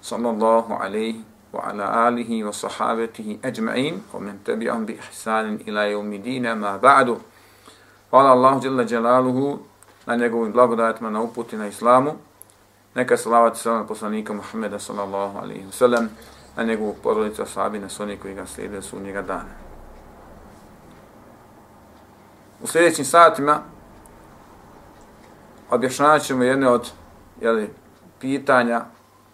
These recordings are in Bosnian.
sallallahu alaihi wa ala alihi wa sahabatihi ajma'in wa men tabi'an bi ihsanin ila yawmi ma ba'du. Hvala Allahu jalla jalaluhu, na njegovim blagodatima na uputi na islamu. Neka salavat i salam poslanika Muhammeda sallallahu alaihi wa sallam na njegovu porodicu ashabi na soni koji ga slijede su njega dana. U sljedećim satima objašnjavat ćemo jedne od jeli, pitanja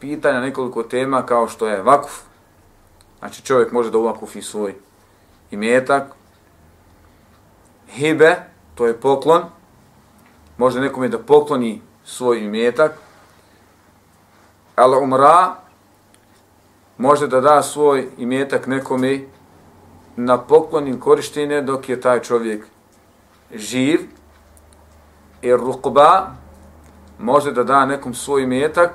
pitanja, nekoliko tema kao što je vakuf. Znači čovjek može da uvakufi svoj imetak. Hibe, to je poklon. Može nekome da pokloni svoj imetak. Al umra, može da da svoj imetak nekome na poklonim korištenje dok je taj čovjek živ. I rukba, može da da nekom svoj imetak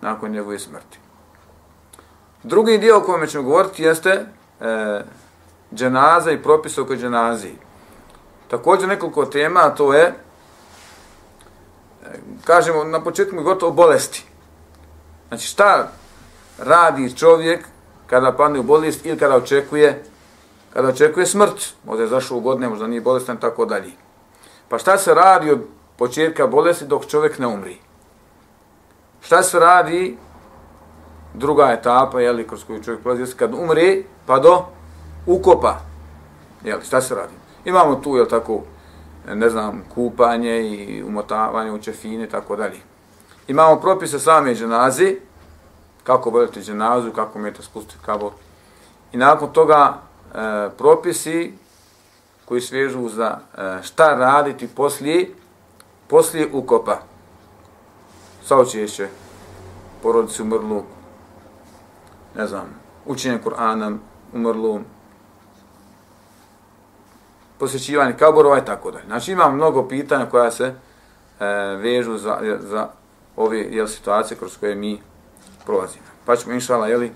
nakon njegove smrti. Drugi dio o kojem ćemo govoriti jeste e, dženaza i propis oko dženaziji. Također nekoliko tema, a to je, e, kažemo na početku gotovo bolesti. Znači šta radi čovjek kada padne u bolest ili kada očekuje kada očekuje smrt, možda je zašao u godine, možda nije bolestan, tako dalje. Pa šta se radi od početka bolesti dok čovjek ne umri? Šta se radi druga etapa, jeli, kroz koju čovjek prolazi, kad umre, pa do ukopa. Jeli, šta se radi? Imamo tu, jel tako, ne znam, kupanje i umotavanje u čefine, tako dalje. Imamo propise same dženazi, kako boljete dženazu, kako umijete spustiti kabor. I nakon toga e, propisi koji svežu za e, šta raditi poslije, poslije ukopa saučešće porodici umrlu, ne znam, učenje Kur'ana umrlu, posjećivanje kaborova i tako dalje. Znači imam mnogo pitanja koja se e, vežu za, za ove jel, situacije kroz koje mi prolazimo. Pa ćemo inšala, jeli,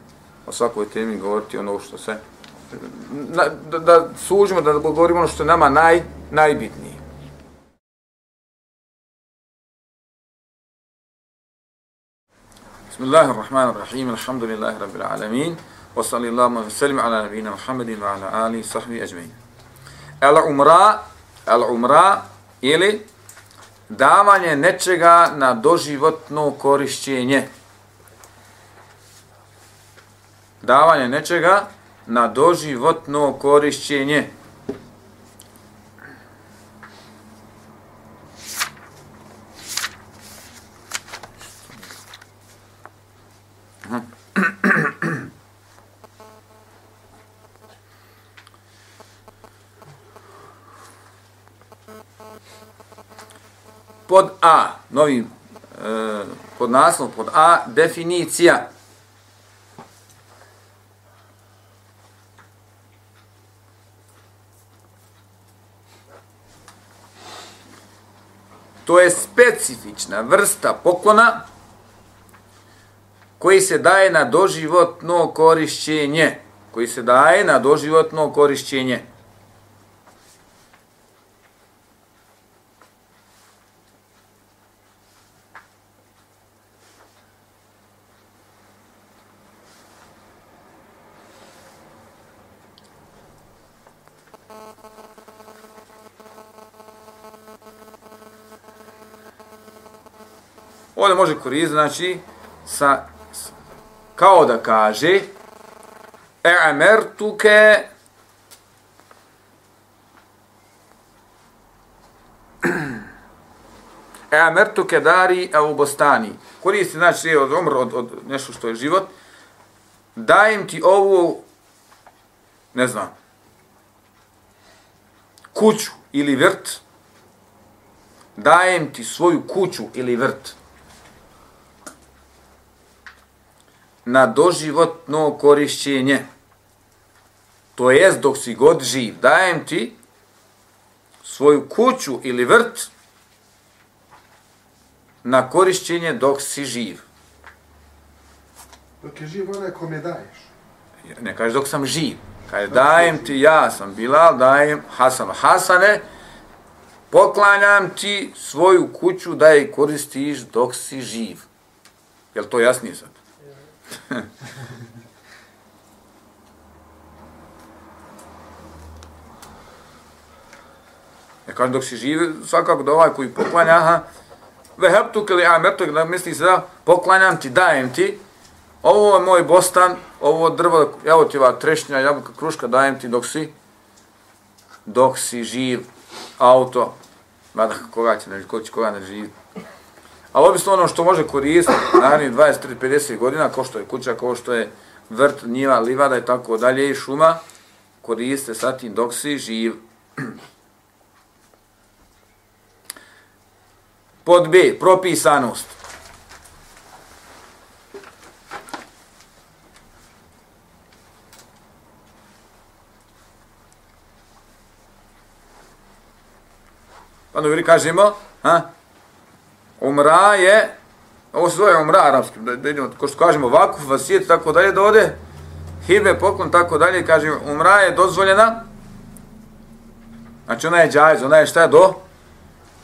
o svakoj temi govoriti ono što se, na, da, da sužimo, da govorimo ono što je nama naj, najbitnije. Bismillahirrahmanirrahim. Alhamdulillahi rabbil alamin. Wa sallallahu wa sallam ala nabiyyina Muhammadin wa ala alihi sahbihi ajma'in. Al-umra, al-umra ili davanje nečega na doživotno korišćenje. Davanje nečega na doživotno korišćenje. Novim e, pod naslovom, pod A, definicija. To je specifična vrsta poklona koji se daje na doživotno korišćenje. Koji se daje na doživotno korišćenje. Ovdje može koristiti, znači, sa, kao da kaže E'amertuke E'amertuke dari au bostani. Koristi, znači, od umr, od, od nešto što je život. Dajem ti ovu, ne znam, kuću ili vrt. Dajem ti svoju kuću ili vrt. Na doživotno korišćenje. To jest dok si god živ. Dajem ti svoju kuću ili vrt na korišćenje dok si živ. Dok je živ onaj kome daješ. Ne kaže dok sam živ. Kaže dajem ti, ja sam Bilal, dajem Hasanu. Hasane, poklanjam ti svoju kuću da je koristiš dok si živ. Jel to jasnije sad? Ja kažem, dok si živi, svakako da ovaj koji poklanja, aha, veheptu kili ametuk, da misli se da poklanjam ti, dajem ti, ovo je moj bostan, ovo drvo, evo ti ova trešnja, jabuka, kruška, dajem ti dok si, dok si živ, auto, mada koga će, ne, ko će koga ne živi. Ali obično ono što može koristiti, narednih 20, 30, 50 godina, ko što je kuća, ko što je vrt, njiva, livada i tako dalje i šuma, koriste sa tim dok si živ. Pod B, propisanost. Pa dobro kažemo, ha? Umra je, ovo se zove umra arapski, da vidimo, ko što kažemo vakuf, vasijet, tako dalje, da ode, hibe, poklon, tako dalje, kažemo, umra je dozvoljena, znači ona je džajz, ona je šta je do,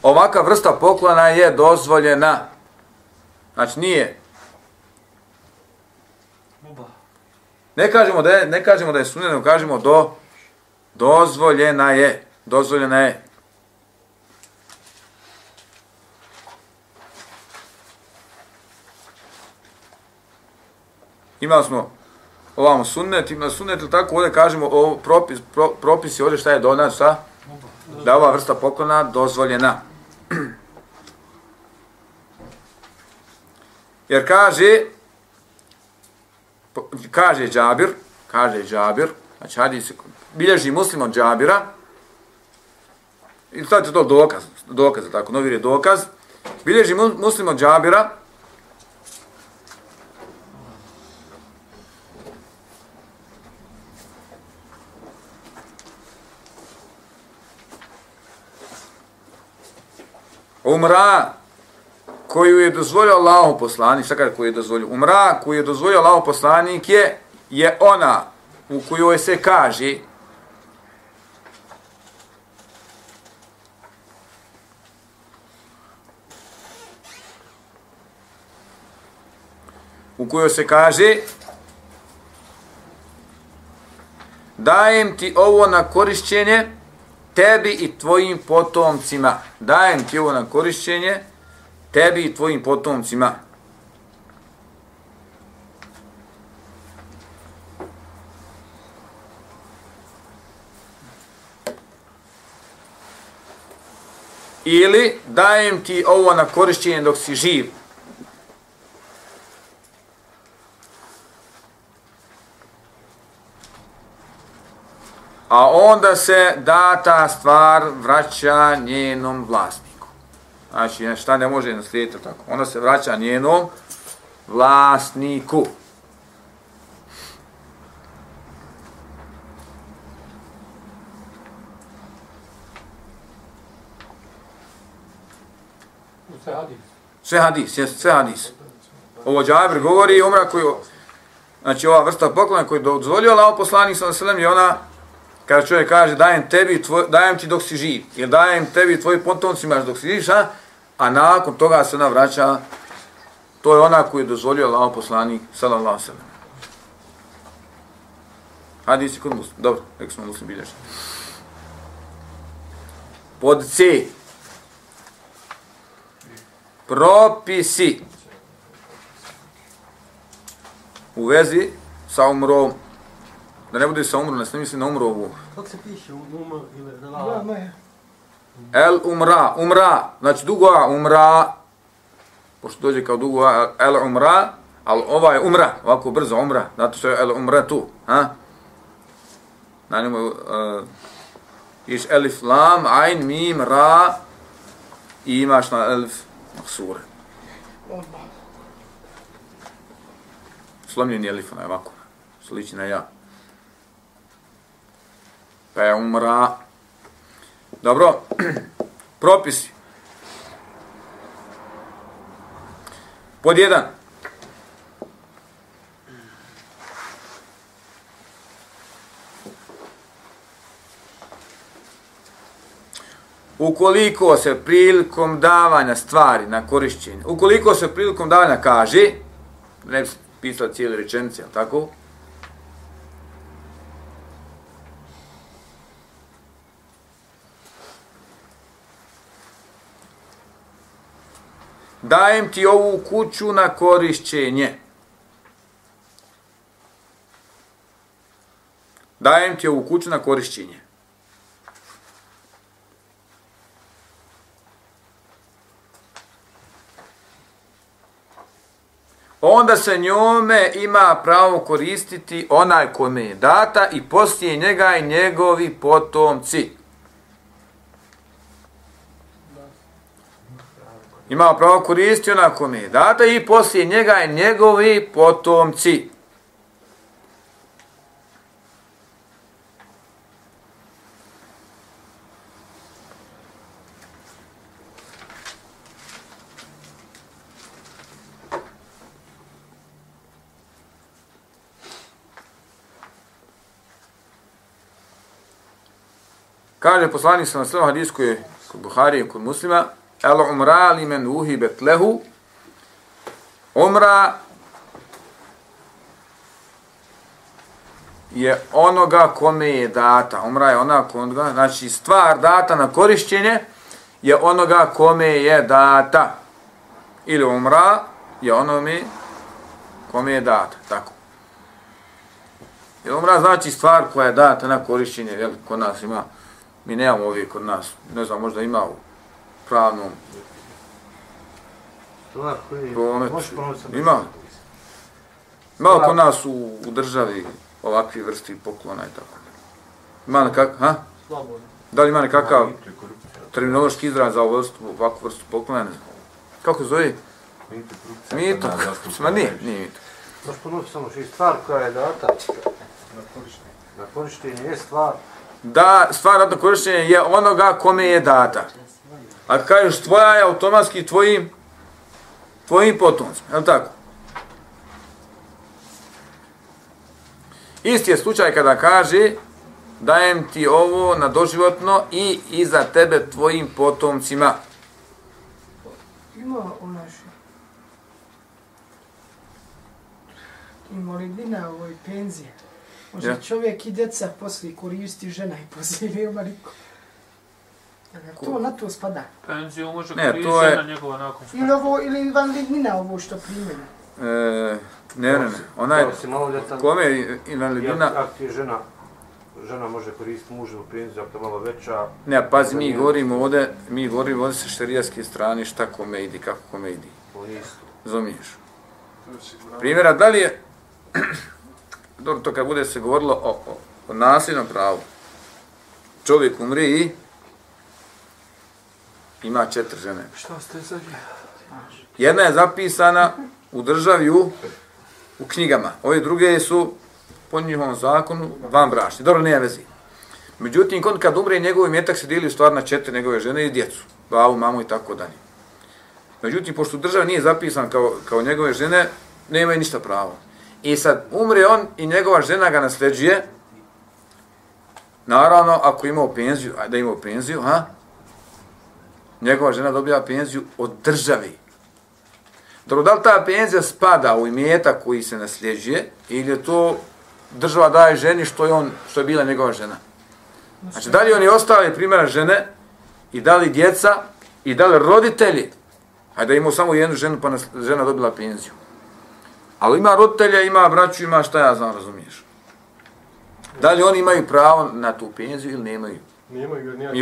ovaka vrsta poklona je dozvoljena, znači nije, ne kažemo da je, ne kažemo da je sunnet, kažemo do, dozvoljena je, dozvoljena je, imali smo ovamo sunnet, ima sunnet ili tako, ovdje kažemo o propis, pro, propisi ovdje šta je do nas, šta? Da ova vrsta poklona dozvoljena. Jer kaže, kaže Džabir, kaže Džabir, znači hadi bilježi muslim od Džabira, i sad je to dokaz, dokaz, tako, novir je dokaz, bilježi muslim od Džabira, umra koju je dozvolio Allahu poslanik, šta koju je dozvolio? Umra koju je dozvolio Allahu poslanik je, je ona u kojoj se kaže u kojoj se kaže dajem ti ovo na korišćenje tebi i tvojim potomcima. Dajem ti ovo na korišćenje, tebi i tvojim potomcima. Ili dajem ti ovo na korišćenje dok si živ. A onda se data stvar vraća njenom vlasniku. Znači, šta ne može naslijediti tako? Onda se vraća njenom vlasniku. Sve hadis. Sve hadis, jes, sve hadis. Ovo Džabir govori, umra koju, znači ova vrsta poklona koju dozvolio Allah poslanik sa selem je ona kada čovjek kaže dajem tebi tvoj, dajem ti dok si živ ili dajem tebi tvojim potomcima dok si živ, a, a nakon toga se ona vraća to je ona koju je dozvolio Allah poslanik sallallahu alejhi ve sellem. Kod muslim. Dobro, rekli smo muslim bilješ. Pod C. Propisi u vezi sa umrom. Da ne bude sa umrom, ne misli na umrovu. Kako se piše u Numa ili Da, Rela? ne. El umra, umra, znači dugo umra, pošto dođe kao dugo el umra, ali ova je umra, ovako brzo umra, zato što je el umra tu, ha? Na njemu, uh, iš elif lam, ain, mim, ra, i imaš na elif maksure. Slomljen je elif, onaj ovako, sliči na ja. Pa je umra. Dobro, propisi. Pod jedan. Ukoliko se prilikom davanja stvari na korišćenje, ukoliko se prilikom davanja kaže, ne bi pisao cijeli rečenice, tako? Dajem ti ovu kuću na korišćenje. Dajem ti ovu kuću na korišćenje. onda se njome ima pravo koristiti onaj kome je data i poslije njega i njegovi potomci. Ima pravo koristiti onako mi je data i poslije njega i njegovi potomci. Kaže poslanik sa nasledom hadisku je kod Buhari i kod muslima, El umra li men uhibet lehu, umra je onoga kome je data. Umra je onoga konoga, znači stvar data na korišćenje je onoga kome je data. Ili umra je onome kome je data. Tako. Jer umra znači stvar koja je data na korišćenje, jel, kod nas ima Mi nemamo ovdje kod nas, ne znam, možda ima u pravnom prometu. Ima. Ima kod nas u, u državi ovakvi vrsti poklona i tako. Ima nekak, ha? Slobodno. Da li ima nekakav terminološki izraz za ovu vrstu, ovakvu vrstu poklona, ne znam. Kako se zove? Mito. Ma nije, nije mito. Možeš ponoviti samo što je stvar koja je data. Na korištenje je stvar. Da, stvar ratno korištenje je onoga kome je data. A kažeš tvoja je automatski tvojim tvojim potomcima, je li tako? Isti je slučaj kada kaže dajem ti ovo na doživotno i iza tebe tvojim potomcima. Ima u našoj. Invalidina ovoj penzije. Može Ja. čovjek i djeca poslije koristi žena i poslije nema niko. Jel To na to spada. Penziju može Ne, to je- na njegova nakon. Ili ovo, ili invalidnina ovo što primjena. E, ne, ne, ne. Ona je, kome je invalidina? ako- ti je žena, žena može koristiti muževu penziju, ako je malo veća, Ne, pazi, mi govorimo ovdje, mi govorimo ovdje sa šterijaske strane šta kome idi, kako kome idi. Razumiješ? Primjera, da li je, dobro, to kad bude se govorilo o, o, o nasljednom pravu, čovjek umri i ima četiri žene. Šta ste za Jedna je zapisana u državi u, u knjigama. Ove druge su po njihovom zakonu van brašni. Dobro, nije vezi. Međutim, kod kad umre, njegovi metak se dijeli u stvar na četiri njegove žene i djecu. Bavu, mamu i tako dalje. Međutim, pošto država nije zapisan kao, kao njegove žene, nema ništa pravo. I sad umre on i njegova žena ga nasljeđuje, naravno, ako imao penziju, a da imao penziju, ha? Njegova žena dobija penziju od države. Dobro, da li ta penzija spada u imeta koji se nasljeđuje ili je to država daje ženi što je on što je bila njegova žena? Znači, da li oni ostali primjera žene i da li djeca i da li roditelji, hajde da imao samo jednu ženu pa žena dobila penziju. Ali ima roditelja, ima braću, ima šta ja znam, razumiješ. Da li oni imaju pravo na tu penziju ili nemaju? Nemaju, jer nije,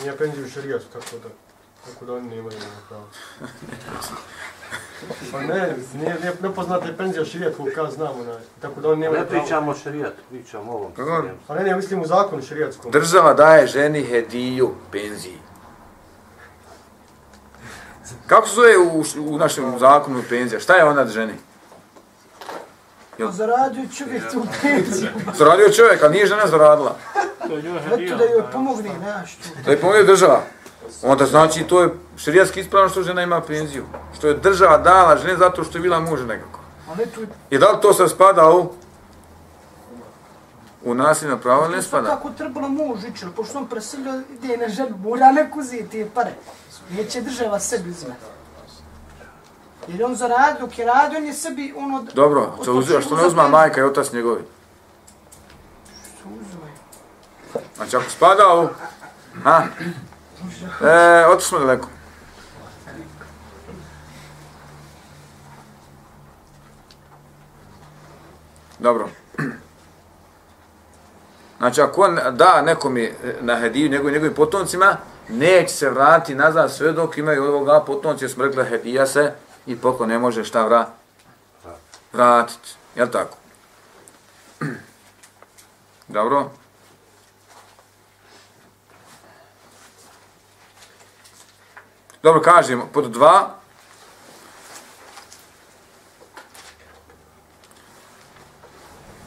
nije penziju u šarijatu, tako da, tako da oni nemaju pravo. Pa ne, nije, nije, ne poznate penzija u šarijatu, kao znamo, ne, tako da oni nemaju Ne pravo. pričamo o šarijatu, pričamo o ovom. Kako? Pa ne, ne, mislim u zakonu šarijatskom. Država daje ženi hediju penziji. Kako se zove u, u našem zakonu penzija? Šta je ona ženi? Pa zaradio čovjek tu penziju. Zaradio čovjek, a nije žena zaradila. Eto da joj pomogne, znaš tu. Da je pomogne država. Onda znači to je širijatski ispravno što žena ima penziju. Što je država dala žene zato što je bila muž nekako. I da li to se spada u u nasilno pravo ili ne spada? Kako trebalo muž ići, pošto on preselio, ide na ženu, mora neko uzeti pare. Neće država sebi uzmeti. Jer je on zaradio, dok je radio, on je sebi ono... Dobro, to uzima, što ne uzma majka i otac njegovi. Što uzme? Znači ako spada u... Ha? E, otišli smo daleko. Dobro. Znači ako on da nekom je na hediju njegovim, njegovim potomcima, neće se vratiti nazad sve dok imaju ovoga potomci, jer smo rekli hedija se i poklon ne može šta vra, vratiti. Jel tako? Dobro. Dobro, kažemo, pod dva,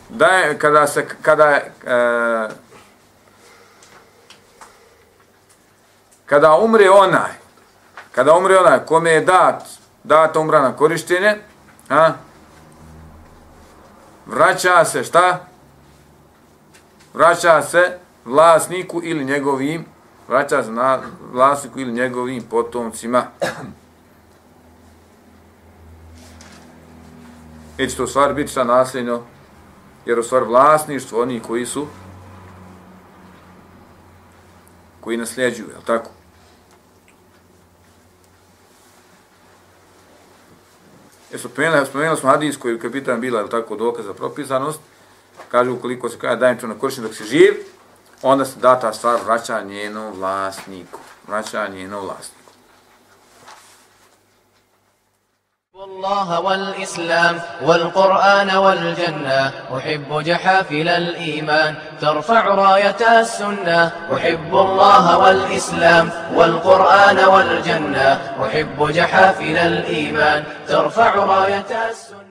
da je, kada se, kada je, e, kada umre onaj, kada umre onaj kome je dat, dat umra na korištenje, a, vraća se šta? Vraća se vlasniku ili njegovim, vraća se na vlasniku ili njegovim potomcima. I će to stvar biti šta nasljedno, jer u stvar vlasništvo oni koji su koji nasljeđuju, je tako? Jer spomenuli, spomenuli smo hadis koji je kapitan bila, je tako, dokaz za propisanost, kaže ukoliko se kaže dajem to na korištenje dok se živ, onda se da ta stvar vraća njenom vlasniku. Vraća njenom vlasniku. الله والإسلام والقرآن والجنة أحب جحافل الإيمان ترفع راية السنة أحب الله والإسلام والقرآن والجنة أحب جحافل الإيمان ترفع راية السنة